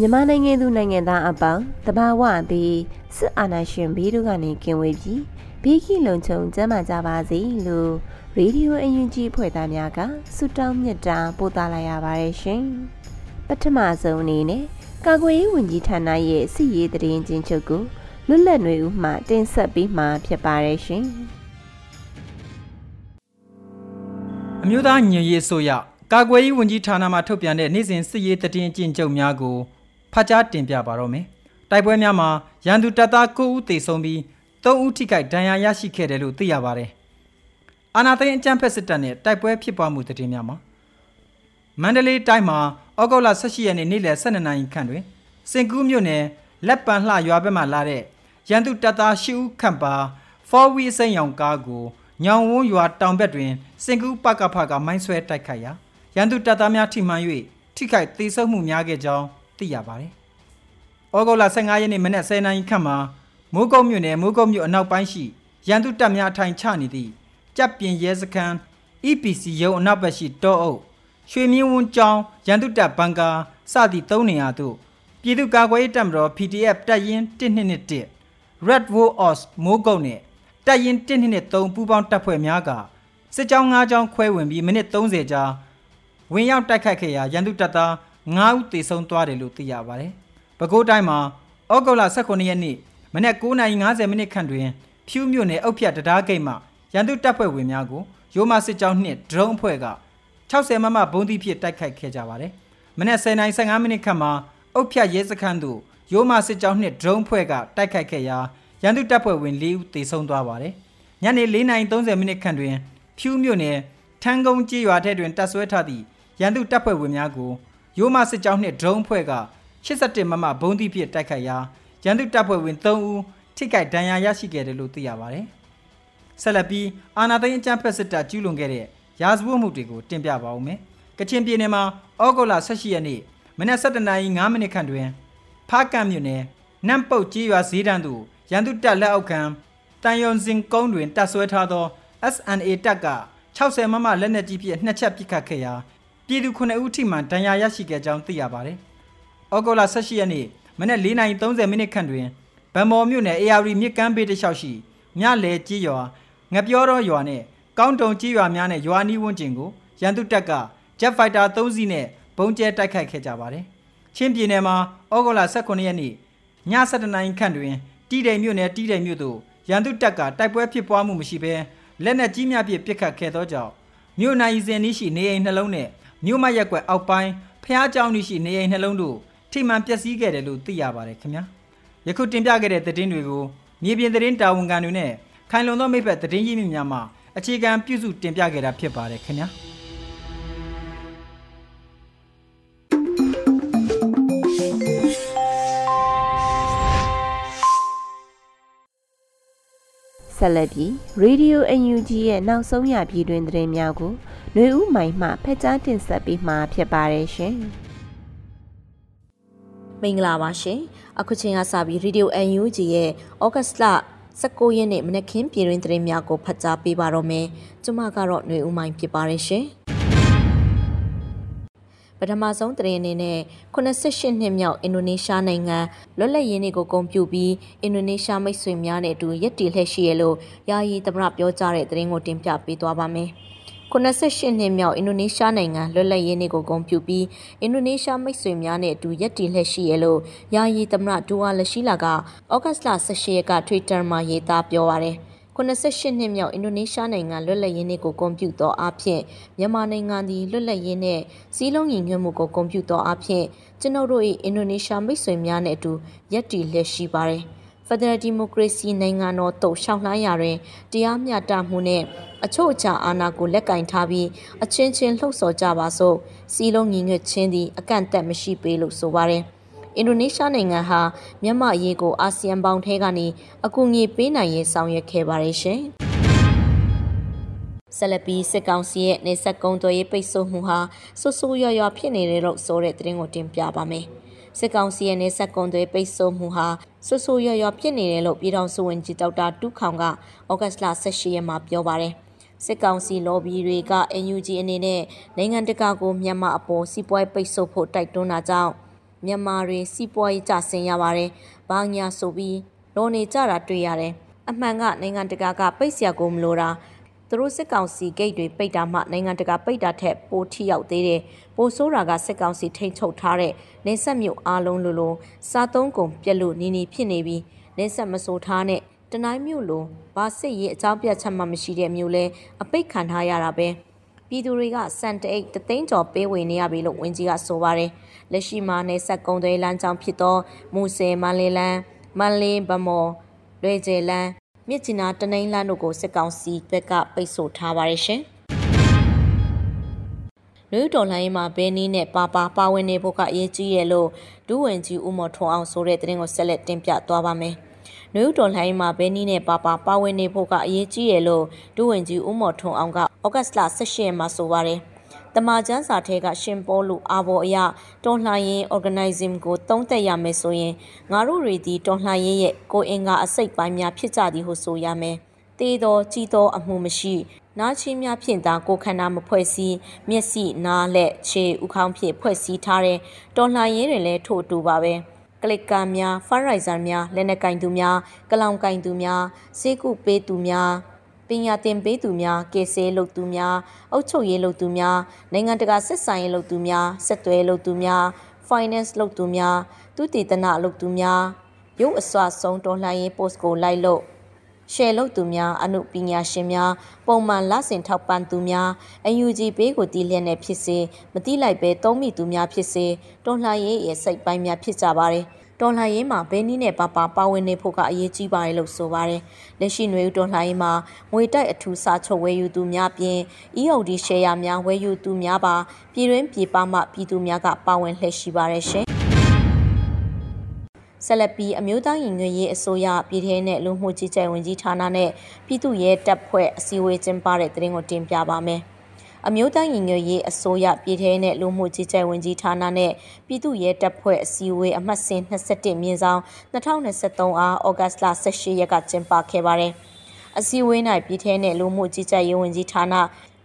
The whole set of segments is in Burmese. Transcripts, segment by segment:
မြန်မာနိုင်ငံသူနိုင်ငံသားအပေါင်းတဘာဝသည်စစ်အာဏာရှင်ဘေးတို့ကနေကင်းဝေးပြီးဘေးကင်းလုံခြုံကျန်းမာကြပါစေလို့ရေဒီယိုအယူဂျီဖွဲ့သားများကဆုတောင်းမြတ်တာပို့သလာရပါတယ်ရှင်။ပထမဆုံးအနေနဲ့ကာကွယ်ရေးဝန်ကြီးဌာနရဲ့စစ်ရေးတရင်ချင်းချုပ်ကိုလွတ်လပ်နေဦးမှတင်ဆက်ပြီးမှဖြစ်ပါတယ်ရှင်။အမျိုးသားညွရေးဆိုရကာကွယ်ရေးဝန်ကြီးဌာနမှထုတ်ပြန်တဲ့နေ့စဉ်စစ်ရေးတရင်ချင်းချုပ်များကို ဖတ်ကြားတင်ပြပါတော့မယ်။တိုက်ပွဲများမှာရန်သူတပ်သား9ဦးသေဆုံးပြီး3ဦးထိခိုက်ဒဏ်ရာရရှိခဲ့တယ်လို့သိရပါတယ်။အာနာသိန်းအကြမ်းဖက်စစ်တပ်နဲ့တိုက်ပွဲဖြစ်ပွားမှုတည်များမှာမန္တလေးတိုင်းမှာဩဂုတ်လ18ရက်နေ့နေ့လယ်12နာရီခန့်တွင်စင်ကူးမြို့နယ်လက်ပံလှရွာဘက်မှလာတဲ့ရန်သူတပ်သား10ဦးခန့်ပါဖော်ဝီစိန်ရောင်ကားကိုညောင်ဝန်းရွာတောင်ဘက်တွင်စင်ကူးပကဖကမိုင်းဆွဲတိုက်ခိုက်ရာရန်သူတပ်သားများထိမှန်၍ထိခိုက်သေဆုံးမှုများခဲ့ကြောင်း သိရပါတယ်။ဩဂုတ်လ15ရက်နေ့မနက်10:00နာရီခန့်မှာမိုးကုတ်မြို့နယ်မိုးကုတ်မြို့အနောက်ပိုင်းရှိရန်သူတပ်များထိုင်ချနေသည့်ကြက်ပြင်ရဲစခန်း EPC ရုံးအနောက်ဘက်ရှိတောအုပ်ရွှေမြင်းဝန်းကျောင်းရန်သူတပ်ဘန်ကာစသည့်၃နေရာသို့ပြည်သူ့ကာကွယ်ရေးတပ်မတော် PDF တပ်ရင်း121 Red War Os မိုးကုတ်နဲ့တပ်ရင်း123ပူးပေါင်းတပ်ဖွဲ့များကစစ်ကြောင်း၅ကြောင်းခွဲဝင်ပြီးမိနစ်30ကြာဝင်ရောက်တိုက်ခတ်ခဲ့ရာရန်သူတပ်သား 9ဦးသေဆုံးသွားတယ်လို့သိရပါတယ်။ပဲခူးတိုင်းမှာဩဂုတ်လ18ရက်နေ့မနက်9:50မိနစ်ခန့်တွင်ဖြူးမြို့နယ်အုတ်ဖြတ်တရားဂိတ်မှရန်သူတပ်ဖွဲ့ဝင်များကိုရိုးမစစ်ကြောင်းနှင့်ဒရုန်းအဖွဲ့က60မမဘုံသီးဖြင့်တိုက်ခိုက်ခဲ့ကြပါတယ်။မနက်10:15မိနစ်ခန့်မှာအုတ်ဖြတ်ရဲစခန်းသို့ရိုးမစစ်ကြောင်းနှင့်ဒရုန်းအဖွဲ့ကတိုက်ခိုက်ခဲ့ရာရန်သူတပ်ဖွဲ့ဝင်၄ဦးသေဆုံးသွားပါတယ်။ညနေ4:30မိနစ်ခန့်တွင်ဖြူးမြို့နယ်ထန်းကုန်းကြေးရွာထဲတွင်တပ်ဆွဲထားသည့်ရန်သူတပ်ဖွဲ့ဝင်များကို ရိုးမစစ်ကြောင်းနှင့်ဒရုန်းဖွဲ့က87မမဘုံသီးဖြင့်တိုက်ခိုက်ရာရန်သူတပ်ဖွဲ့ဝင်3ဦးထိခိုက်ဒဏ်ရာရရှိခဲ့တယ်လို့သိရပါတယ်။ဆက်လက်ပြီးအာနာသိန်းအကြမ်းဖက်စစ်တပ်ကျူးလွန်ခဲ့တဲ့ရာဇဝတ်မှုတွေကိုတင်ပြပါဦးမယ်။ကချင်ပြည်နယ်မှာဩဂုတ်လ18ရက်နေ့မနက်7:05မိနစ်ခန့်တွင်ဖားကန့်မြို့နယ်နမ်ပုတ်ကြီးရွာဈေးတန်းသို့ရန်သူတပ်လက်အောက်ခံတန်ယွန်စင်ကုန်းတွင်တပ်ဆွဲထားသော SNA တပ်က60မမလက်နက်ကြီးဖြင့်နှစ်ချက်ပစ်ခတ်ခဲ့ရာ ပြည်သူ9ဦးထိမှဒဏ်ရာရရှိခဲ့ကြောင်းသိရပါတယ်။ဩဂုတ်လ18ရက်နေ့မနက်4:30မိနစ်ခန့်တွင်ဗံမော်မြို့နယ် AR မြစ်ကမ်းဘေးတစ်လျှောက်ရှိမြလဲကြီးရွာငပြောတော်ရွာနဲ့ကောင်းတုံကြီးရွာများနဲ့ရွာနီးဝန်းကျင်ကိုရန်သူတပ်က Jet Fighter 3စီးနဲ့ဘုံကျဲတိုက်ခိုက်ခဲ့ကြပါတယ်။ချင်းပြည်နယ်မှာဩဂုတ်လ18ရက်နေ့ည7:00နာရီခန့်တွင်တီးတိမ်မြို့နယ်တီးတိမ်မြို့သို့ရန်သူတပ်ကတိုက်ပွဲဖြစ်ပွားမှုမရှိဘဲလက်နက်ကြီးများဖြင့်ပစ်ခတ်ခဲ့သောကြောင့်မြို့နိုင်စင်နီးရှိနေအိမ်နှလုံးနဲ့ မြို့မရက်ကွက်အောက်ပိုင်းဖျားကြောင်းရှိနေအိမ်နှလုံးတို့ထိမှန်ပျက်စီးခဲ့တယ်လို့သိရပါတယ်ခင်ဗျာယခုတင်ပြခဲ့တဲ့သတင်းတွေကိုမြေပြင်သတင်းတာဝန်ခံတွေနဲ့ခိုင်လုံသောမိဘသတင်းရင်းမြစ်များမှအခြေခံပြုစုတင်ပြခဲ့တာဖြစ်ပါတယ်ခင်ဗျာဆက်လက်ပြီး Radio UNG ရဲ့နောက်ဆုံးရပြည်တွင်သတင်းများကို ຫນွေဦးမိုင်မှဖက်ကြားတင်ဆက်ပေးမှာဖြစ်ပါတယ်ရှင်။မင်္ဂလာပါရှင်။အခုချိန်ကစပြီး Radio UNG ရဲ့ဩဂတ်စ်လ19ရက်နေ့မနက်ခင်းပြည်တွင်သတင်းများကိုဖတ်ကြားပေးပါတော့မယ်။ကျွန်မကတော့ຫນွေဦးမိုင်ဖြစ်ပါတယ်ရှင်။ပထမဆုံးတရင်အနေနဲ့88နှစ်မြောက်အင်ဒိုနီးရှားနိုင်ငံလွတ်လပ်ရေးနေ့ကိုဂုဏ်ပြုပြီးအင်ဒိုနီးရှားမိတ်ဆွေများနဲ့အတူရက်တီလှည့်ရှိရလို့ယာယီသမရပြောကြားတဲ့တရင်ကိုတင်ပြပေးသွားပါမယ်။ 88နှစ်မြောက်အင်ဒိုနီးရှားနိုင်ငံလွတ်လပ်ရေးနေ့ကိုဂုဏ်ပြုပြီးအင်ဒိုနီးရှားမိတ်ဆွေများနဲ့အတူရက်တည်လှည့်ရှိရလို့ယာယီသမရဒူဝါလက်ရှိလာကဩဂတ်စ်လ18ရက်က Twitter မှာရေးသားပြောပါရယ်88နှစ်မြောက်အင်ဒိုနီးရှားနိုင်ငံလွတ်လပ်ရေးနေ့ကိုဂုဏ်ပြုသောအဖြစ်မြန်မာနိုင်ငံသည်လွတ်လပ်ရေးနဲ့စီးလုံးညီညွတ်မှုကိုဂုဏ်ပြုသောအဖြစ်ကျွန်ုပ်တို့၏အင်ဒိုနီးရှားမိတ်ဆွေများနဲ့အတူရက်တည်လှည့်ရှိပါရယ်။ ဖက်ဒရယ်ဒီမိုကရေစီနိုင်ငံတော်သို့ရှောင်လှမ်းရာတွင်တရားမျှတမှုနှင့်အချို့အခြားအာဏာကိုလက်ကင်ထားပြီးအချင်းချင်းလှုပ်ဆော်ကြပါစို့စီလုံးညီညွတ်ခြင်းသည်အကန့်အသတ်မရှိပေလို့ဆိုပါတယ်အင်ဒိုနီးရှားနိုင်ငံဟာမြန်မာအရေးကိုအာဆီယံပေါင်းထဲကနေအကူအညီပေးနိုင်ရေးဆောင်ရွက်ခဲ့ပါတယ်ရှင်ဆလပီစစ်ကောင်စီရဲ့နေဆက်ကုံသွေးပိတ်ဆို့မှုဟာဆူဆူရွရွဖြစ်နေတယ်လို့ဆိုတဲ့သတင်းကိုတင်ပြပါမယ်။ စစ်ကောင်စီရဲ့နေဆက်ကွန်သွေးပိတ်ဆို့မှုဟာဆူဆူရော်ရော်ဖြစ်နေတယ်လို့ပြည်ထောင်စုဝန်ကြီးဒေါက်တာတူခေါင်ကဩဂတ်လ18ရက်မှာပြောပါတယ်စစ်ကောင်စီလော်ဘီတွေက NUG အနေနဲ့နိုင်ငံတကာကိုမြန်မာအပေါ်စီးပွားပိတ်ဆို့ဖို့တိုက်တွန်းတာကြောင့်မြန်မာတွေစီးပွားရေးကျဆင်းရပါတယ်။ဘာညာဆိုပြီးလောနေကြတာတွေ့ရတယ်။အမှန်ကနိုင်ငံတကာကပိတ်စရာကိုမလိုတာ သူတို့စစ်ကောင်စီဂိတ်တွေပိတ်တာမှနိုင်ငံတကာပိတ်တာထက်ပိုထိရောက်သေးတယ်။ပိုဆိုးတာကစစ်ကောင်စီထိန်ချုပ်ထားတဲ့နေဆက်မြို့အားလုံးလိုလိုစားသုံးကုန်ပြက်လို့နီနီဖြစ်နေပြီးနေဆက်မဆိုးထားနဲ့တနိုင်မြို့လိုဘာစစ်ရေးအကြောင်းပြချက်မှမရှိတဲ့မြို့လဲအပိတ်ခံထားရတာပဲ။ပြည်သူတွေကစန်တအိတ်တသိန်းကျော်ပေးဝေနေရပြီလို့ဝန်ကြီးကဆိုပါတယ်။လက်ရှိမှာနေဆက်ကုံသွေးလမ်းကြောင်းဖြစ်သောမူဆယ်မန္လေးလန်းမန္လေးဗမော်လွေကျဲလန်း မြစ်ကျင်နာတနိန်းလန်းတို့ကိုစစ်ကောင်စီဘက်ကပိတ်ဆို့ထားပါတယ်ရှင်။လူတော်လိုင်းမှာဘဲနီးနဲ့ပါပါပါဝင်နေဖို့ကအရေးကြီးရဲ့လို့ဒူးဝင်ကြီးဦးမော်ထွန်းအောင်ဆိုတဲ့သတင်းကိုဆက်လက်တင်ပြသွားပါမယ်။နယူးတော်လိုင်းမှာဘဲနီးနဲ့ပါပါပါဝင်နေဖို့ကအရေးကြီးရဲ့လို့ဒူးဝင်ကြီးဦးမော်ထွန်းအောင်ကဩဂတ်စ်လ18ရက်မှာဆိုပါတယ်။ တမာကျန်းစာထဲကရှင်ပေါ်လူအာဘော်အရတော်လှန်ရေး organism ကိုသုံးသက်ရမယ်ဆိုရင်ငါတို့တွေဒီတော်လှန်ရေးရဲ့ကိုအင်္ဂါအစိတ်ပိုင်းများဖြစ်ကြသည်ဟုဆိုရမယ်။တေးသောကြီးသောအမှုမရှိနားချင်းများဖြင့်သာကိုခန္ဓာမဖွဲ့စည်းမျက်စိနားလက်ခြေဥခေါင်းဖြင့်ဖွဲ့စည်းထားတဲ့တော်လှန်ရေးတွေလည်းထို့အတူပါပဲ။ကလစ်ကာများဖာရိုက်ဇာများလက်နက်ကင်သူများကလောင်ကင်သူများစေကုပေးသူများ ပညာသင်ပေးသူများကေဆေးလုပ်သူများအုပ်ချုပ်ရေးလုပ်သူများနိုင်ငံတကာဆက်ဆံရေးလုပ်သူများဆက်သွယ်လုပ်သူများ finance လုပ်သူများသူတည်တနာလုပ်သူများရုပ်အစွာဆုံးတော်လှန်ရေး post ကိုလိုက်လို့ရှယ်လုပ်သူများအမှုပညာရှင်များပုံမှန်လဆင်ထောက်ပံ့သူများအယူဂျီပေးကိုတီးလျက်နဲ့ဖြစ်စေမတိလိုက်ပဲသုံးမိသူများဖြစ်စေတော်လှန်ရေးရဲ့စိတ်ပိုင်းများဖြစ်ကြပါတယ်။ တော်လှန်ရေးမှာဘဲနီးနဲ့ပါပါပါဝင်နေဖို့ကအရေးကြီးပါတယ်လို့ဆိုပါတယ်။လက်ရှိຫນွေဦးတော်လှန်ရေးမှာငွေတိုက်အထူးစာချုပ်ဝယ်ယူသူများပြင် EOD ရှယ်ယာများဝယ်ယူသူများပါပြည်တွင်းပြည်ပမှပြည်သူများကပါဝင်လှည့်ရှိပါတယ်ရှင်။ဆက်လက်ပြီးအမျိုးသားရင်ငွေရေးအစိုးရပြည်ထရေးနဲ့လူမှုကြီးကြပ်ဝင်ကြီးဌာနနဲ့ပြည်သူ့ရဲတပ်ဖွဲ့အစည်းအဝေးကျင်းပတဲ့တဲ့ရင်ကိုတင်ပြပါမယ်။ အမျိုးသားညီညွတ်ရေးအစိုးရပြည်ထောင်နဲ့လူမှုကြီးကြပ်ဝင်ကြီးဌာနနဲ့ပြည်သူ့ရဲတပ်ဖွဲ့အစည်းအဝေးအမှတ်စဉ်21မြင်းဆောင်2023အားဩဂတ်လ18ရက်ကကျင်းပခဲ့ပါတယ်။အစည်းအဝေး၌ပြည်ထောင်နဲ့လူမှုကြီးကြပ်ရေးဝင်ကြီးဌာန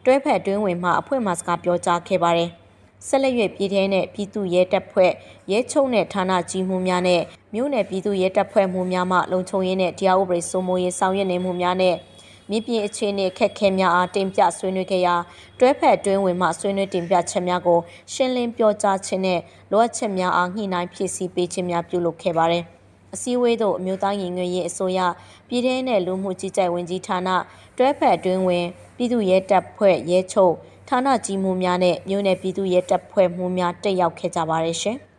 တွဲဖက်တွင်းဝင်မှအဖွဲ့မှစကားပြောကြားခဲ့ပါတယ်။ဆက်လက်၍ပြည်ထဲနဲ့ပြည်သူရဲတပ်ဖွဲ့ရဲချုပ်နဲ့ဌာနကြီးမှုများနဲ့မြို့နယ်ပြည်သူရဲတပ်ဖွဲ့မှုများမှလုံခြုံရေးနဲ့တရားဥပဒေစိုးမိုးရေးဆောင်ရွက်နေမှုများနဲ့ မြေပြင်အခြေအနေခက်ခဲများအားတင်ပြဆွေးနွေးခဲ့ရာတွဲဖက်တွင်းဝင်မှဆွေးနွေးတင်ပြချက်များကိုရှင်းလင်းပြောကြားခြင်းနဲ့လိုအပ်ချက်များအားညှိနှိုင်းဖြည့်ဆည်းပေးခြင်းများပြုလုပ်ခဲ့ပါတယ်။အစည်းအဝေးသို့အမျိုးသားညီညွတ်ရေးအစိုးရပြည်ထရေးနဲ့လူမှုကြီးကြပ်ဝင်ကြီးဌာနတွဲဖက်အတွင်းဝင်ပြည်သူ့ရဲတပ်ဖွဲ့ရဲချုပ်ဌာနကြီးမှုများနဲ့မြို့နယ်ပြည်သူ့ရဲတပ်ဖွဲ့မှုများတက်ရောက်ခဲ့ကြပါတယ်ရှင်။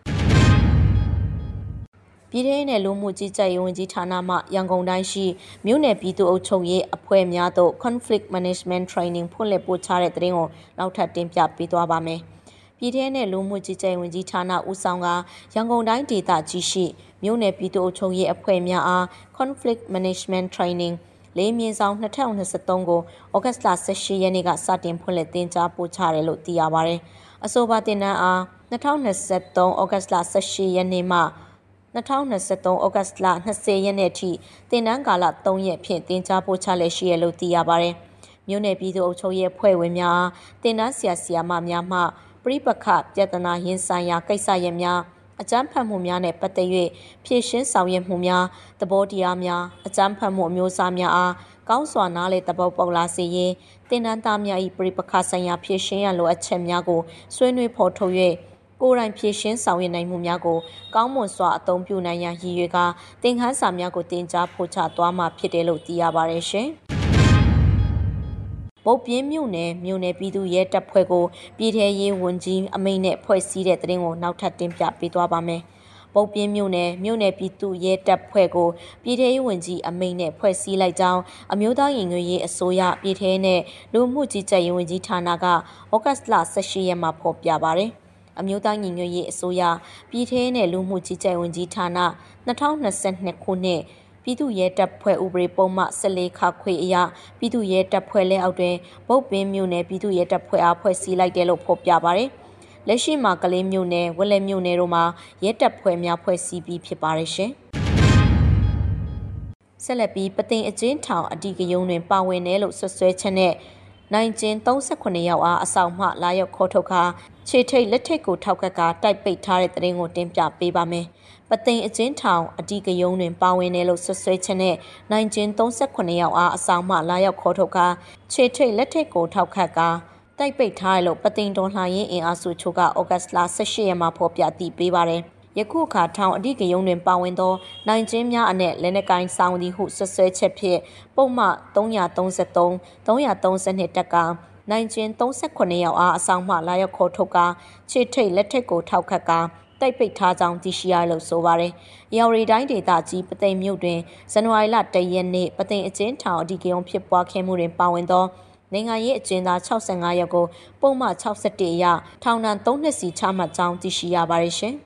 ပြည်ထောင်နဲ့လူမှုကြီးကြပ်ရေးဝန်ကြီးဌာနမှရန်ကုန်တိုင်းရှိမြို့နယ်ပြည်သူ့အုပ်ချုပ်ရေးအဖွဲ့များသို့ conflict management training ဖွင့်လှစ်ပို့ချတဲ့တဲ့ရင်ကိုနောက်ထပ်တင်ပြပေးသွားပါမယ်။ပြည်ထောင်နဲ့လူမှုကြီးကြပ်ရေးဝန်ကြီးဌာနဦးဆောင်ကရန်ကုန်တိုင်းဒေသကြီးရှိမြို့နယ်ပြည်သူ့အုပ်ချုပ်ရေးအဖွဲ့များအား conflict management training လေးမြင်းဆောင်2023ကိုဩဂတ်လ18ရက်နေ့ကစတင်ဖွင့်လှစ်တင်ကြားပို့ချတယ်လို့သိရပါတယ်။အဆိုပါတင်နန်းအား2023ဩဂတ်လ18ရက်နေ့မှ 2023ဩဂတ်လ20ရက်နေ့ထိတင်နန်းကာလ3ရက်ဖြင့်တင် जा ပို့ချလက်ရှိရလို့သိရပါတယ်။မြို့နယ်ပြည်သူ့အုပ်ချုပ်ရေးအဖွဲ့ဝင်များတင်နန်းဆရာဆရာမများမှပြိပခပြဿနာရင်ဆိုင်ရာကိစ္စရပ်များအကြမ်းဖက်မှုများနဲ့ပတ်သက်၍ဖြည့်ရှင်းဆောင်ရွက်မှုများသဘောတရားများအကြမ်းဖက်မှုအမျိုးအစားများအားကောင်းစွာနားလေသဘောပေါက်လာစေရင်တင်နန်းသားများ၏ပြိပခဆိုင်ရာဖြည့်ရှင်းရလိုအပ်ချက်များကိုဆွေးနွေးဖော်ထုတ်၍ ကိုယ်တိုင်ဖြည့်ရှင်းဆောင်ရွက်နိုင်မှုများကိုကောင်းမွန်စွာအသုံးပြုနိုင်ရန်ရည်ရွယ်ကာသင်ခန်းစာများကိုတင် जा ဖို့ချသွားမှာဖြစ်တယ်လို့သိရပါတယ်ရှင်။ပုတ်ပြင်းမြို့နယ်မြို့နယ်ပြည်သူရဲတပ်ဖွဲ့ကိုပြည်ထရေးဝန်ကြီးအမိန့်နဲ့ဖွဲ့စည်းတဲ့တရင်ကိုနောက်ထပ်တင်ပြပေးသွားပါမယ်။ပုတ်ပြင်းမြို့နယ်မြို့နယ်ပြည်သူရဲတပ်ဖွဲ့ကိုပြည်ထရေးဝန်ကြီးအမိန့်နဲ့ဖွဲ့စည်းလိုက်ကြောင်းအမျိုးသားရင်ငွေရေးအစိုးရပြည်ထရေးနဲ့လူမှုကြီးကြပ်ရေးဝန်ကြီးဌာနကဩဂတ်စ်လ18ရက်မှာဖော်ပြပါတယ်။ အမျိုးသားညီညွတ်ရေးအစိုးရပြည်ထရေးနဲ့လူမှုကြီးကြပ်ရေးဝန်ကြီးဌာန2022ခုနှစ်ပြည်သူ့ရဲတပ်ဖွဲ့ဥပဒေပုံမှ14ခခွေအရပြည်သူ့ရဲတပ်ဖွဲ့လက်အောက်တွင်ဗုတ်ပင်းမြို့နယ်ပြည်သူ့ရဲတပ်ဖွဲ့အားဖွဲ့စည်းလိုက်တယ်လို့ဖော်ပြပါတယ်။လက်ရှိမှာကလေးမြို့နယ်ဝက်လက်မြို့နယ်တို့မှာရဲတပ်ဖွဲ့များဖွဲ့စည်းပြီးဖြစ်ပါတယ်ရှင်။ဆက်လက်ပြီးပသိမ်အကျဉ်းထောင်အတီးကယုံတွင်ပါဝင်တယ်လို့ဆွဆွဲချက်နဲ့နိုင်ကျင်38ယောက်အားအဆောင်မှလာရောက်ခေါ်ထုတ်ခါ ခြေထိတ်လက်ထိတ်ကိုထောက်ကကတိုက်ပိတ်ထားတဲ့တရင်ကိုတင်ပြပေးပါမယ်။ပသိမ်အကျဉ်းထောင်အတီးကယုံတွင်ပါဝင်တယ်လို့ဆွဆွဲချက်နဲ့နိုင်ကျင်38ယောက်အားအဆောင်မှလာရောက်ခေါ်ထုတ်ကာခြေထိတ်လက်ထိတ်ကိုထောက်ခတ်ကာတိုက်ပိတ်ထားတယ်လို့ပသိမ်တော်လှန်ရေးအင်အားစုချို့ကဩဂတ်စ်လ18ရက်မှာဖော်ပြတည်ပေးပါတယ်ယခုအခါထောင်အဓိကယုံတွင်ပါဝင်သောနိုင်ကျင်းများအနက်လက်နက်ကိုင်းဆောင်သည်ဟုဆွဆွဲချက်ဖြင့်ပုံမှ333 332တက်က နိုင်ကျင်း38ယောက်အားအဆောင်မှလာရောက်ခေါ်ထုတ်ကာခြေထိတ်လက်ထက်ကိုထောက်ခတ်ကာတိုက်ပိတ်ထားကြောင်းသိရှိရလို့ဆိုပါတယ်။ရော်ရီတိုင်းဒေသကြီးပသိမ်မြို့တွင်ဇန်နဝါရီလ၁ရက်နေ့ပသိမ်အကျဉ်းထောင်အဓိကရုံးဖြစ်ပွားခဲ့မှုတွင်ပါဝင်သောနိုင်ငံရေးအကျဉ်းသား65ယောက်ကိုပုံမှန်61အရထောင်ဒဏ်3နှစ်စီချမှတ်ကြောင်းသိရှိရပါတယ်ရှင်။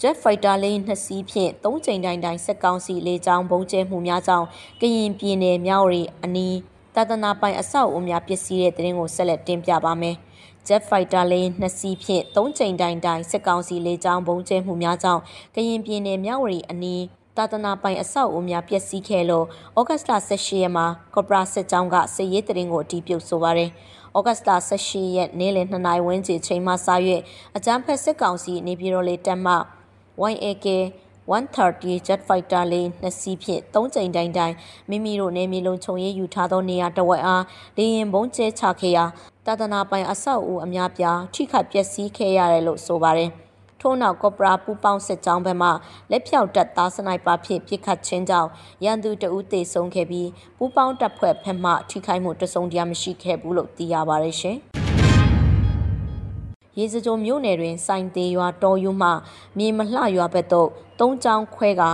Jet Fighter လေးနှစ်စီးဖြင့်၃ချိန်တိုင်းတိုင်းစက်ကောင်စီလေကြောင်းဘုံကျဲမှုများကြောင့်ကရင်ပြည်နယ်မြောက်ရီအနီး သာသနာပိုင်အဆောက်အဦများပျက်စီးတဲ့တဲ့ရင်ကိုဆက်လက်တင်ပြပါမယ်။ Jet Fighter လေးနှစ်စီးဖြင့်၃ချိန်တိုင်တိုင်စစ်ကောင်စီလေကြောင်းဘုံကျဲမှုများကြောင့်ကရင်ပြည်နယ်မြဝတီအနီးတာသနာပိုင်အဆောက်အဦများပျက်စီးခဲ့လို့ဩဂတ်လ18ရက်မှာကော့ပရာစစ်ကြောင်းကစစ်ရေးတရင်ကိုအတီးပြုတ်ဆိုပါတယ်။ဩဂတ်လ18ရက်နေ့လယ်2နာရီဝန်းကျင်ချိန်မှစ၍အကြမ်းဖက်စစ်ကောင်စီနေပြည်တော်လေတပ်မှ YAK 130 Jet Fighter လေးနှစ်စီးဖြင့်၃ကြိမ်တိုင်တိုင်မိမိတို့နေမြေလုံခြုံရေးယူထားသောနေရာတစ်ဝက်အားလေရင်ဘုံကျဲချခဲ့ရာတာသနာပိုင်အဆောက်အဦအများပြားထိခိုက်ပျက်စီးခဲ့ရတယ်လို့ဆိုပါတယ်။ထို့နောက်ကော့ပရာပူပေါင်းစစ်ကြောင်းဘက်မှလက်ဖြောက်တပ်သားစနိုက်ပါဖြင့်ပစ်ခတ်ခြင်းကြောင့်ရန်သူတအူးသေဆုံးခဲ့ပြီးပူပေါင်းတပ်ဖွဲ့ဘက်မှထိခိုက်မှုတစုံတရာမရှိခဲ့ဘူးလို့သိရပါတယ်ရှင်။ ရေစကြိုမြို့နယ်တွင်စိုင်သေးရွာတော်ယူမှမြေမလှရွာဘက်သို့သုံးချောင်းခွဲကာ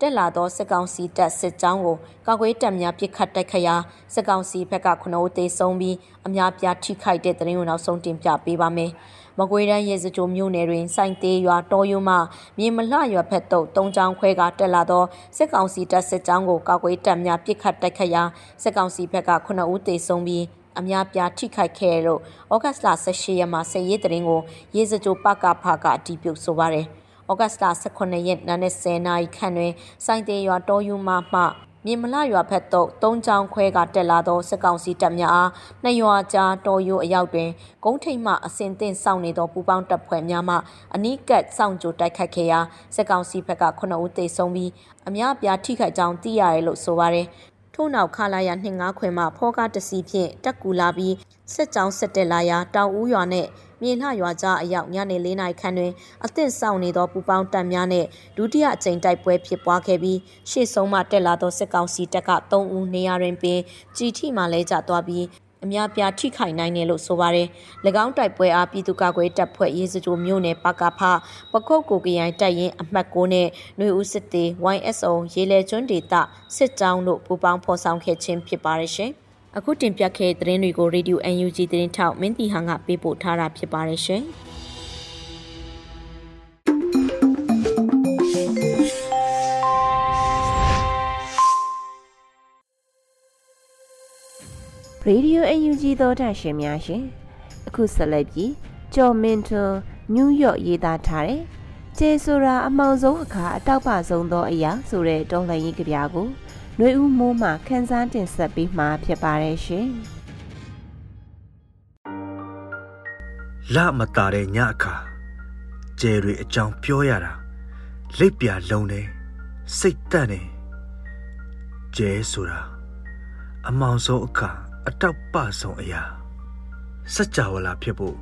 တက်လာသောစစ်ကောင်စီတပ်စစ်ကြောင်းကိုကာကွယ်တပ်များပစ်ခတ်တိုက်ခတ်ရာစစ်ကောင်စီဘက်က9ဦးသေဆုံးပြီးအများပြားထိခိုက်တဲ့တဲ့ရင်ကိုနောက်ဆုံးတင်ပြပေးပါမယ်။မကွေးတန်းရေစကြိုမြို့နယ်တွင်စိုင်သေးရွာတော်ယုံမှမြေမလှရွာဘက်သို့တုံးချောင်းခွဲကတက်လာသောစစ်ကောင်စီတပ်စစ်ကြောင်းကိုကာကွယ်တပ်များပစ်ခတ်တိုက်ခတ်ရာစစ်ကောင်စီဘက်က9ဦးသေဆုံးပြီး အများပြားထိခိုက်ခဲ့လို့ဩဂတ်စ်လ18ရက်မှာစစ်ရေးတရင်ကိုရေစကြိုပကဖကအတီးပြုတ်ဆိုပါတယ်။ဩဂတ်စ်လ18ရက်နာနဲ့10နာရီခန့်တွင်စိုင်းသေးရွာတော်ယူမမှမြေမလရွာဖက်သို့သုံးချောင်းခွဲကတက်လာသောစစ်ကောင်စီတပ်များအားနှစ်ရွာကြားတော်ယူအရောက်တွင်ကုန်းထိပ်မှအစင်သင့်စောင့်နေသောပူပေါင်းတပ်ဖွဲ့များမှအနီးကပ်စောင့်ကြိုတိုက်ခိုက်ခဲ့ရာစစ်ကောင်စီဘက်က9ဦးသေဆုံးပြီးအများပြားထိခိုက်ကြောင်းသိရတယ်လို့ဆိုပါတယ် ထို့နောက်ခလာရ25ခွင်မှဖောကားတစီဖြင့်တက်ကူလာပြီးစစ်ကြောင်းဆက်တက်လာရာတောင်ဦးရွာနှင့်မြေလှရွာကြားအရောက်ညနေ၄နာရီခန့်တွင်အသင့်ဆောင်နေသောပူပေါင်းတပ်များနှင့်ဒုတိယအကြိမ်တိုက်ပွဲဖြစ်ပွားခဲ့ပြီးရှေ့ဆုံးမှတက်လာသောစစ်ကောင်စီတပ်က3ဦးနေရာတွင်ပင်ကြီးထိမှလဲကျသွားပြီး အများပြားထိခိုက်နိုင်တယ်လို့ဆိုပါတယ်။၎င်းတိုက်ပွဲအားပြည်သူ့ကာကွယ်တပ်ဖွဲ့ရေးစကြိုမျိုးနယ်ပကဖပခုတ်ကိုကရိုင်တပ်ရင်းအမှတ်6နဲ့နှွေဦးစစ်တေ YSO ရေလေကျွန်းဒေသစစ်ကြောင်းတို့ပူးပေါင်းဖော်ဆောင်ခဲ့ခြင်းဖြစ်ပါတယ်ရှင်။အခုတင်ပြခဲ့တဲ့သတင်းတွေကို Radio UNG သတင်းထောက်မင်းတီဟန်ကပေးပို့ထားတာဖြစ်ပါတယ်ရှင်။ ရေဒီယို UNG သောတာရှင်များရှင်အခုဆက်လက်ပြီးကျော်မင်းထွန်းနယူးယောက်ရေးသားထားတဲ့ကျေဆိုတာအမောင်ဆုံးအခါအတောက်ပဆုံးသောအရာဆိုတဲ့တော်လှန်ရေးကြပြကိုနှွေဦးမိုးမှခန်းစားတင်ဆက်ပေးမှာဖြစ်ပါတယ်ရှင်။လမတာတဲ့ညအခါကျယ်တွေအကြောင်းပြောရတာလက်ပြလုံးတယ်စိတ်တန့်တယ်ကျကျဲဆိုတာအမောင်ဆုံးအခါ အတောက်ပဆုံးအရာစัจ java လာဖြစ်ဖို့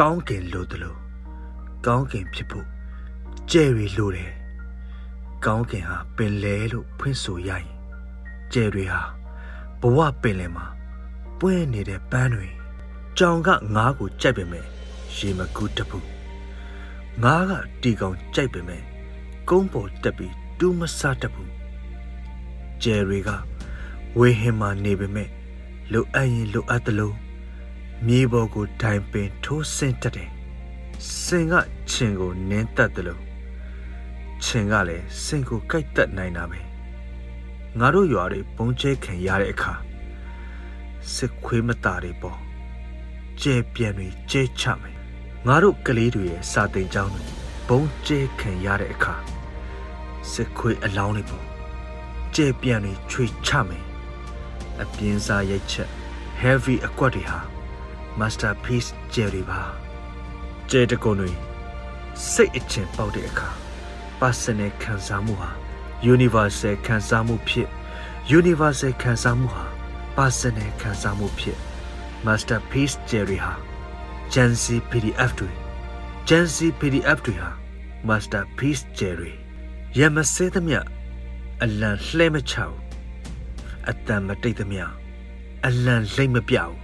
ကောင်းကင်လိုတယ်လို့ကောင်းကင်ဖြစ်ဖို့ကျဲရီလိုတယ်ကောင်းကင်ဟာပင်လဲလို့ဖွင့်ဆိုရရင်ကျဲရီဟာဘဝပင်လယ်မှာပွင့်နေတဲ့ပန်းတွေကြောင်ကငါးကိုကြိုက်ပေမဲ့ရေမကူးတပူငါးကတီကောင်ကြိုက်ပေမဲ့ကုန်းပေါ်တက်ပြီးတူးမဆတပူကျယ်ရီကဝေဟင်မှာနေပေမဲ့ လိုအပ်ရင်လိုအပ်သလိုမြေပေါ်ကိုဒိုင်ပင်ထိုးဆင်းတက်တယ်စင်ကခြင်ကိုနင်းတက်တယ်လို့ခြင်ကလည်းစင်ကိုကြိုက်တက်နိုင်တာပဲငါတို့ရွာတွေဘုံကျဲခံရတဲ့အခါစစ်ခွေးမတာတွေပေါ့ကျဲပြန်တွေကျဲချမယ်ငါတို့ကလေးတွေရဲ့စာတင်ကျောင်းတွေဘုံကျဲခံရတဲ့အခါစစ်ခွေးအလောင်းတွေပေါ့ကျဲပြန်တွေချွေချမယ် အပြင်းစားရိုက်ချက် heavy အကွက်တွေဟာ masterpiece ကျဲတွေပါကျဲတကုံတွေစိတ်အချင်ပေါက်တဲ့အခါ personal ခံစားမှုဟာ universal ခံစားမှုဖြစ် universal ခံစားမှုဟာ personal ခံစားမှုဖြစ် masterpiece ကျဲတွေဟာ Gen Z PDF တွေ Gen Z PDF တွေဟာ masterpiece ကျဲတွေရမစဲသမျှအလံလှဲမချဘူး အတန်မတိတ်သမျှအလံလိမ့်မပြောက်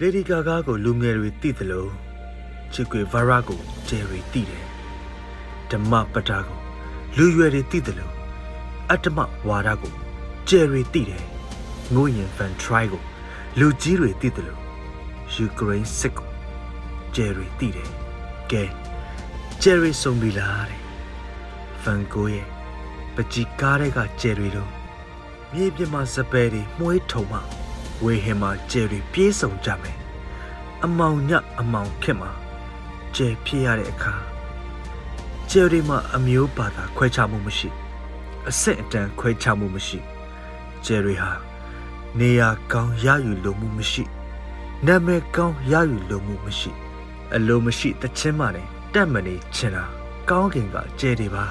လေဒီဂါဂါကိုလူငယ်တွေသိသလိုချစ်ကွေဗာရာကိုဂျယ်ရီသိတယ်ဓမ္မပတာကိုလူရွယ်တွေသိသလိုအတ္တမဝါဒကိုဂျယ်ရီသိတယ်ငိုရင်ဖန်ထရိုင်းကိုလူကြီးတွေသိသလိုယူကရိန်းစစ်ကိုဂျယ်ရီသိတယ်ကဲဂျယ်ရီဆုံးပြီလားတဲ့ဖန်ကိုရဲ့ပကြီးကားတဲ့ကဂျယ်ရီတို့ မြေပြင်မှာစပယ်တွေမှုေးထုံမှဝေဟင်မှာဂျယ်ရီပြေးဆုံကြမယ်အမောင်ညအမောင်ခင်မှာဂျယ်ဖြစ်ရတဲ့အခါဂျယ်ရီမှာအမျိုးဘာသာခွဲခြားမှုမရှိအဆင့်အတန်းခွဲခြားမှုမရှိဂျယ်ရီဟာနေရာကောင်းရယူလိုမှုမရှိနာမည်ကောင်းရယူလိုမှုမရှိ အလိုမရှိတချင်းမှလည်းတက်မနေချင်တာကောင်းကင်ကကျဲတွေပါ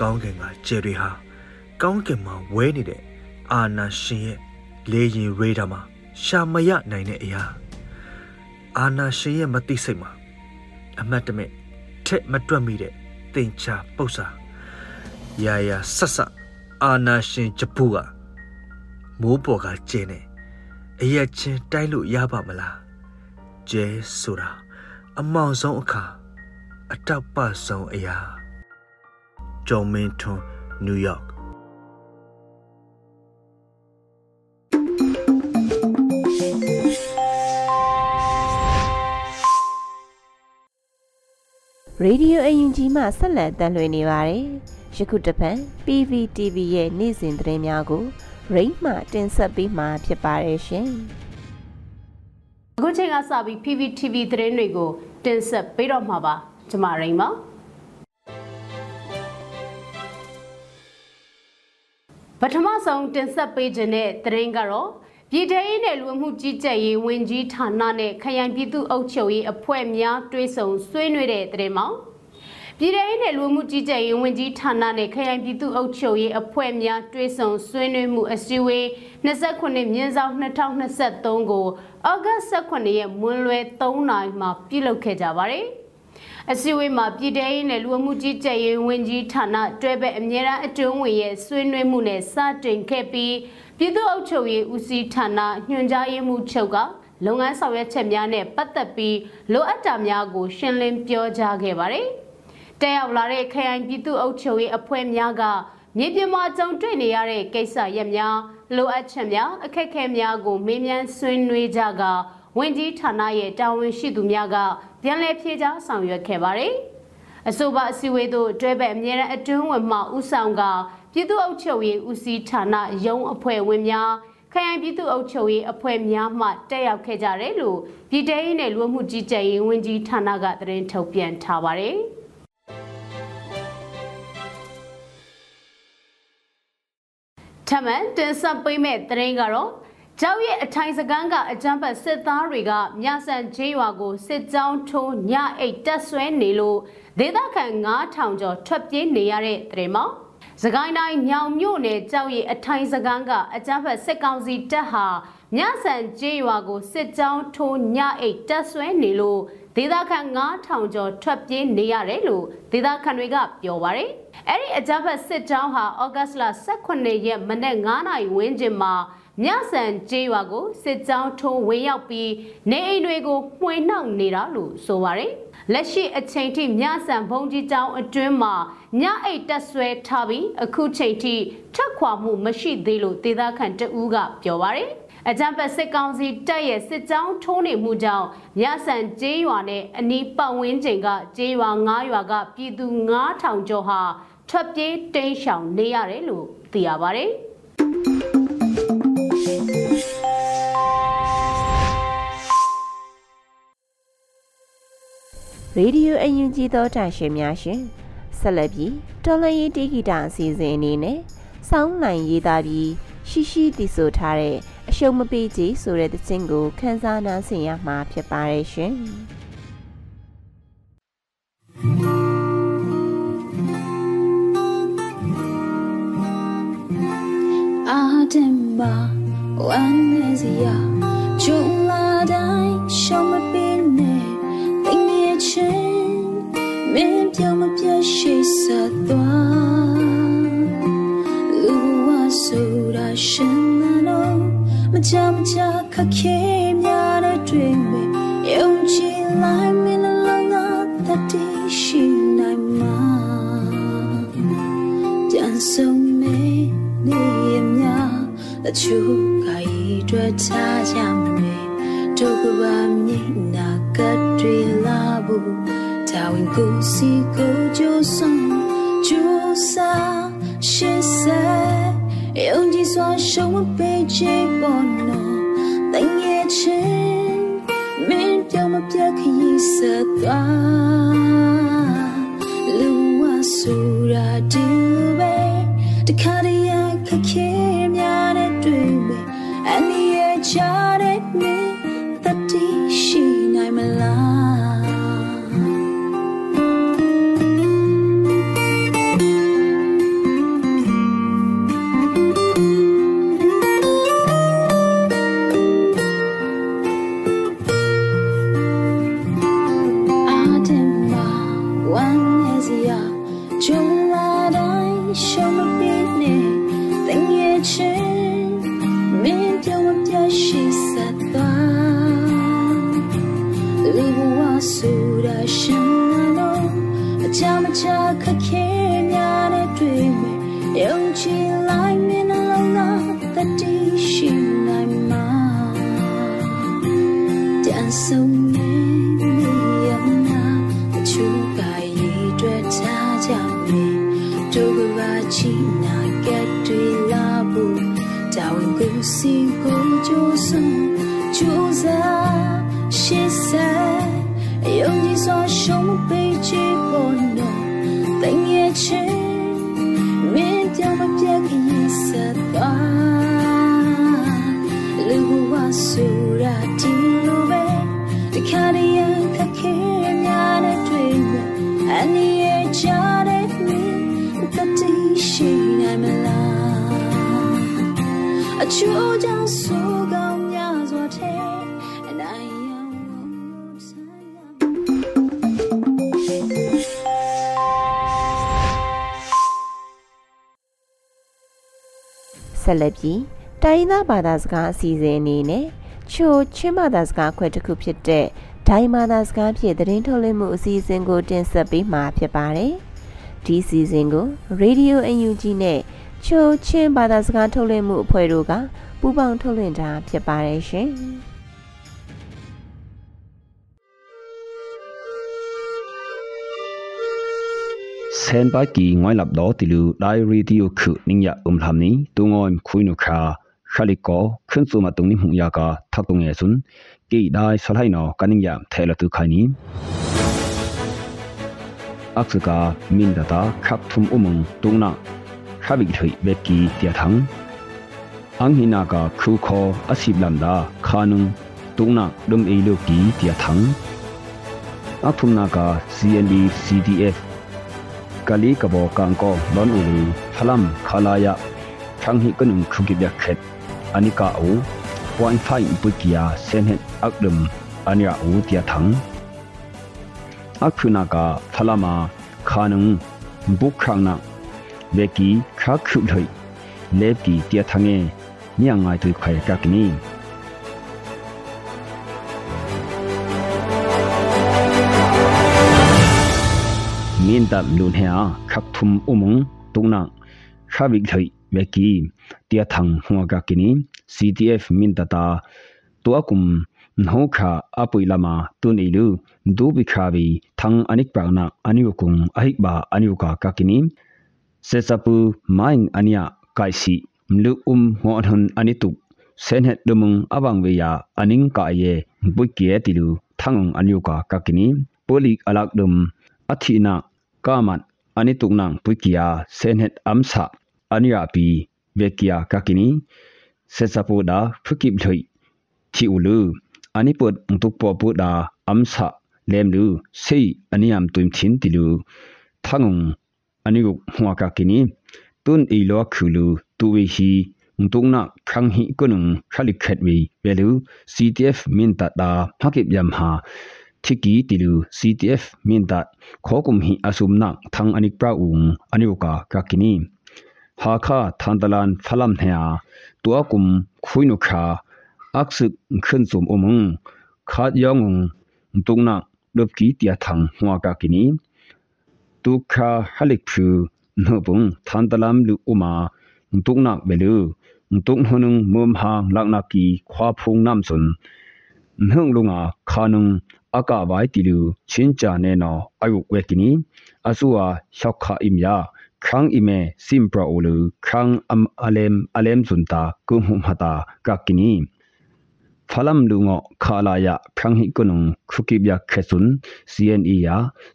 ကောင်းကင်ကကျဲတွေဟာ ကောင်းကင်မှာဝဲနေတဲ့အာနာရှင်ရဲ့လေရင်ရေဒါမှာရှာမရနိုင်တဲ့အရာအာနာရှင်ရဲ့မသိစိတ်မှာအမတ်တမဲ့ထက်မတွက်မိတဲ့တင်ချာပု္ပ္ပာရာရာဆက်ဆက်အာနာရှင်ဂျပူကမိုးပေါ်ကကျင်းနေအရက်ချင်းတိုက်လို့ရပါမလားကျဲဆိုတာအမောင်ဆုံးအခါအတောက်ပဆုံးအရာဂျုံမင်းထွန်းနယူးယောက် ရေဒီယိုအယူဂျီမှဆက်လက်တမ်းလွှင့်နေပါတယ်။ယခုတစ်ပတ် PVTV ရဲ့နေ့စဉ်သတင်းများကိုရိမ့်မှတင်ဆက်ပေးမှာဖြစ်ပါတယ်ရှင်။အခုချိန်ကစပြီး PVTV သတင်းတွေကိုတင်ဆက်ပေးတော့မှာပါ။ကျွန်မရိမ့်ပါ။ပထမဆုံးတင်ဆက်ပေးခြင်းတဲ့သတင်းကတော့ ပြည်ထရေးနယ်လူမှုကြီးကြပ်ရေးဝန်ကြီးဌာနနဲ့ခရိုင်ပြည်သူ့အုပ်ချုပ်ရေးအဖွဲ့များတွဲဆုံဆွေးနွေးတဲ့တဲ့မှာပြည်ထရေးနယ်လူမှုကြီးကြပ်ရေးဝန်ကြီးဌာနနဲ့ခရိုင်ပြည်သူ့အုပ်ချုပ်ရေးအဖွဲ့များတွဲဆုံဆွေးနွေးမှုအစည်းအဝေး29မြင်းဆောင်2023ကိုဩဂတ်18ရက်မွန်းလွဲ3နာရီမှာပြုလုပ်ခဲ့ကြပါတယ်။အစည်းအဝေးမှာပြည်ထရေးနယ်လူမှုကြီးကြပ်ရေးဝန်ကြီးဌာနတွဲဘက်အမြဲတမ်းအတွင်းဝင်ရဲ့ဆွေးနွေးမှုနဲ့စတင်ခဲ့ပြီး ပြည်သူ့အုပ်ချုပ်ရေးဦးစီးဌာနညွှန်ကြားရေးမှူးချုပ်ကလုပ်ငန်းဆောင်ရွက်ချက်များနဲ့ပတ်သက်ပြီးလိုအပ်တာများကို ရှင်းလင်းပြောကြားခဲ့ပါတယ်။တက်ရောက်လာတဲ့ခရိုင်ပြည်သူ့အုပ်ချုပ်ရေးအဖွဲ့များကမြေပြင်မှာကြုံတွေ့နေရတဲ့ကိစ္စရပ်များလိုအပ်ချက်များအခက်အခဲများကို မေးမြန်းဆွေးနွေးကြကဝန်ကြီးဌာနရဲ့တာဝန်ရှိသူများကပြန်လည်ဖြေကြားဆောင်ရွက်ခဲ့ပါတယ်။အဆိုပါအစည်းအဝေးသို့တွဲဘက်အမြဲတမ်းအတွင်းဝင်မှဦးဆောင်က ပြည်သူ့အုပ်ချုပ်ရေးဦးစီးဌာနရုံးအဖွဲ့ဝင်များခရိုင်ပြည်သူ့အုပ်ချုပ်ရေးအဖွဲ့များမှတက်ရောက်ခဲ့ကြတယ်လို့ပြည်ထောင်ရေးနယ်လူမှုကြီးကြပ်ရေးဝန်ကြီးဌာနကသတင်းထုတ်ပြန်ထားပါတယ်။ထမန်တင်ဆက်ပေးမဲ့သတင်းကတော့ကျောက်ရဲ့အထိုင်စကန်းကအကြမ်းဖက်စစ်သားတွေကမြဆန်ကျေးရွာကိုစစ်ကြောင်းထိုးညအိတ်တက်ဆွဲနေလို့ဒေသခံ9000ကျော်ထွက်ပြေးနေရတဲ့တဲ့မှာ စကိုင်းတိုင်းမြောင်မြို့နယ်ကြောက်ရည်အထိုင်စကန်းကအကြမ်းဖက်စစ်ကောင်စီတပ်ဟာညဆန်ကျေးရွာကိုစစ်ကြောင်းထိုးညအိတ်တက်ဆွဲနေလို့ဒေသခံ9000ကျော်ထွက်ပြေးနေရတယ်လို့ဒေသခံတွေကပြောပါရယ်အဲ့ဒီအကြမ်းဖက်စစ်ကြောင်းဟာဩဂတ်စ်လ18ရက်မနေ့9နာရီဝန်းကျင်မှာမြဆန်ကျေးရွာကိုစစ်ကြောင်းထိုးဝင်ရောက်ပြီးနေအိမ်တွေကိုမှွေနှောက်နေတာလို့ဆိုပါရယ် လက်ရှိအချိန်ထိမြဆန်ဘုံကြီးကျောင်းအတွင်းမှာညအိတ်တက်ဆွဲထားပြီးအခုချိန်ထိထက်ခွာမှုမရှိသေးလို့ဒေသခံတအူးကပြောပါရယ်အကြံပတ်စစ်ကောင်စီတပ်ရဲ့စစ်ကြောင်းထိုးနေမှုကြောင့်မြဆန်ကျေးရွာနဲ့အနီးပတ်ဝန်းကျင်ကကျေးရွာ9ရွာကပြည်သူ9000ကျော်ဟာထွက်ပြေးတိမ်းရှောင်နေရတယ်လို့သိရပါတ ရေဒီယိုအယူကြီးသောတာရှင်များရှင်ဆက်လက်ပြီးတော်လရေးတီဂီတာအစီအစဉ်အနေနဲ့စောင်းနိုင်ရေးသားပြီးရှိရှိတည်ဆိုထားတဲ့အရှုံးမပေးကြဆိုတဲ့သင်းကိုခန်းစားနားဆင်ရမှာဖြစ်ပါတယ်ရှင်အာဒင်ဘာဝမ်းနေစရာဂျုံလာတိုင်းရှောင်းမပေးနဲ့တင်း ရဲ့ချင်းမင်းပြောင်းမပြတ်ရှိဆက်သွားလူဝဆိုတာရှင်နာတော့မချမချခက်ခဲများတဲ့တွေ့မယ်ယုံကြည်လိုက်မင်းလုံးကတတိရှိနိုင်မှာကြံဆုံးနေနေရမြတချို့ကဤတွေ့ချကြမယ်ဒုက္ခပါမြင်နာ ကတွေလာဘူးတာဝန်ကိုစီကိုကြိုးစွန်ကြိုးစားရှေ့ဆက်ယုံကြည်စွာရှုံးမပေးချေပေါ်နော်တင်ရဲ့ချင်း ဆူရာတီလိုပဲတခါတည်းရခက်ခဲများနဲ့တွေ့မယ်အနည်းရဲ့ချတဲ့မင်းတတိရှိနိုင်မလားအချိုးကြောင့်ဆိုကောင်းများစွာထဲအနိုင်ရန်ဝန်ဆိုင်ရဆက်လက်ပြီး တိုင်းရင်းသားဘာသာစကားအစီအစဉ်အနေနဲ့ချိုချင်းဘာသာစကားခွဲတစ်ခုဖြစ်တဲ့ဒိုင်းဘာသာစကားဖြင့်သတင်းထုတ်လွှင့်မှုအစီအစဉ်ကိုတင်ဆက်ပေးမှာဖြစ်ပါတယ်။ဒီအစီအစဉ်ကို Radio UNG နဲ့ချိုချင်းဘာသာစကားထုတ်လွှင့်မှုအဖွဲ့တို့ကပူးပေါင်းထုတ်လွှင့်တာဖြစ်ပါတယ်ရှင်။ เซนปากีงอยลับดอติลูไดรีดิโอคุนิงยาอุมทามนี้ตุงอยคุยนุคา ชาลิโกขึ้นสู่มาตรงนี้หงยากาทักตรงเอซุนกีได้สลายนอกันิยามเทลตุคานี้อักษกามินดาตาขับทุมอุมงตรงนาชาบิกถุยเบกีเตียทังอังหินากาครูคออสิบลำดาคานุงตรงนาดมเอโลกีเตียทังอักทุมนากา CND CDF กาลีกบอกังกอลอนอูลูฟลัมคาลายะทั้งหิกนุนคุกิเดเข็ด ตัวกุมนหขาอปุยลามาตุนอิลูดูบิคาวีทังอนิกปรากนักอนิวกุงอหิกบาอนิวกากักินีเซซาปูไมน์อันย meki tia thang huwa ka kini ctf min tata to akum nho kha apui lama tun ilu du bi kha bi thang anik pra na ani ukung ai ba ani uka ka kini se sapu maing ania kai si mlu um ngo hun ani tu sen het dumung awang we ya aning ka ye bu ke tilu thang ani uka ka kini poli alak dum athina kamat ani tuknang puikia senhet amsa ania pi vekia kakini sesapu da phukip thui thi ulu ani put tuk po pu da amsa lemlu sei aniam tuim thin tilu thangung ani gu hwa kakini tun i lo khulu tu wi hi tungna khang hi kunung khalik khet wi velu ctf min ta da hakip yam ha thiki tilu CTF minta khokum hi asumna thang anik pra ung aniuka kakini ha kha thandalan phalam hya tua kum khuinu kha aksuk khun sum umung khat yong tungna lopki tia thang hwa kakini tu kha halik phu nobung thandalam lu uma tungna belu tung hunung mum hang lakna ki khwa phung nam sun nhung lunga khanung အကဘိုင်တီလူချင်းချာနေနောအယုဝဲကိနီအဆူဝါရှောက်ခအင်ယာခန်းအီမေစင်ပရိုလူခန်းအမ်အလမ်အလမ်ဇွန်တာကုမှုမတာကကိနီဖလမ်လူငောခါလာယဖန်းဟိကနုံခုကိဗျာခေဆွန် CNE ယာ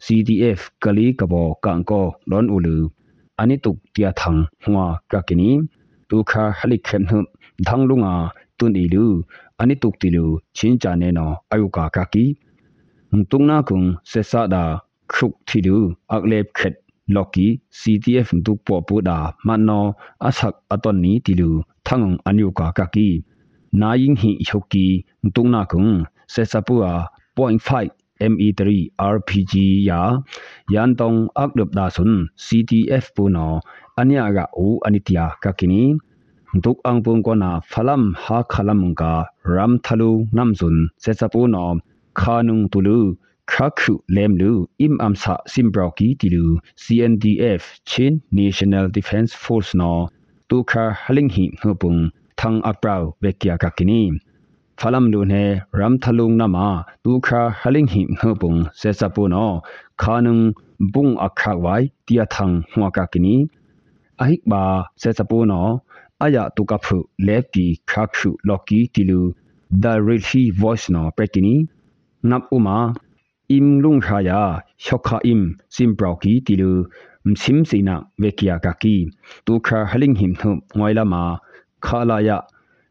CDF ကလီကဘောကန်ကိုလွန်ဦးလူအနိတုတီယာထန်းဟွာကကိနီဒုခါဟလိခေမ်ဟမ်ဒန်းလူငါတွန်အီလူအနိတုတီလူချင်းချာနေနောအယုကာကကီ tungna kung se sa da khuk thidu aklep khet loki ctf du po pu da manno asak aton ni tilu thangong anyu ka ka ki na yin hi hoki tungna kung se sa pu a 0.5 ME3 RPG ya yan tong aklup da sun CTF pu no anya ga u anitia ka kini duk ang pung ko na phalam ha khalam ka ram thalu namsun se sa pu no ခါနုံတူလူ ခါခုလမ်လူအင်အမ်ဆာစင်ဘရော်ကီတီလူ CNDF Chin National Defense Force no တူခါဟလင်းဟီငပုန်သန်းအပရောဝေကီယာကကီနီဖလမ်လူနေရမ်ထလုံနမတူခါဟလင်းဟီငပုန်ဆေဆပူနောခါနုံဘုံအခါဝိုင်တီယာသန်းဟွာကကီနီအဟိကဘာဆေဆပူနောအယာတူကဖုလက်တီခါခုလော်ကီတီလူ the really voice no prekini nap uma im lung khaya shokha im sim brauki tilu sim sina vekia kaki tu kha haling him thu ngoila ma khala ya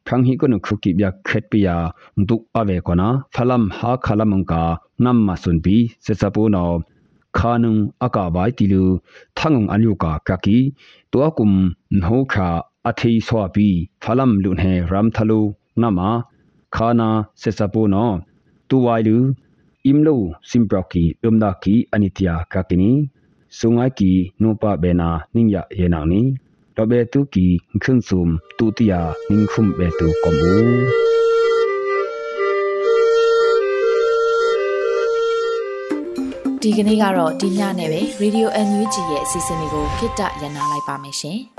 thang hi kono khuki bya khet pi ya duk ave kona phalam ha khalam ka nam ma sun bi se sapu no khanung aka bai tilu thangung anyu ka kaki to akum nho kha athei so pi phalam lu ne ram thalu nama khana se sapu no tu wai lu imlo simproki umda ki anitia kakini sungai ki nopa bena ningya yenang ni dobe tu ki khun sum tu tia ning khum be tu komu ဒီကနေ့ကတော့ဒီညနဲ့ပဲ Radio NUG ရဲ့အစီအစဉ်လေးကိုခਿੱတရနာလိုက်ပါမယ်ရှင်။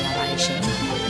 ။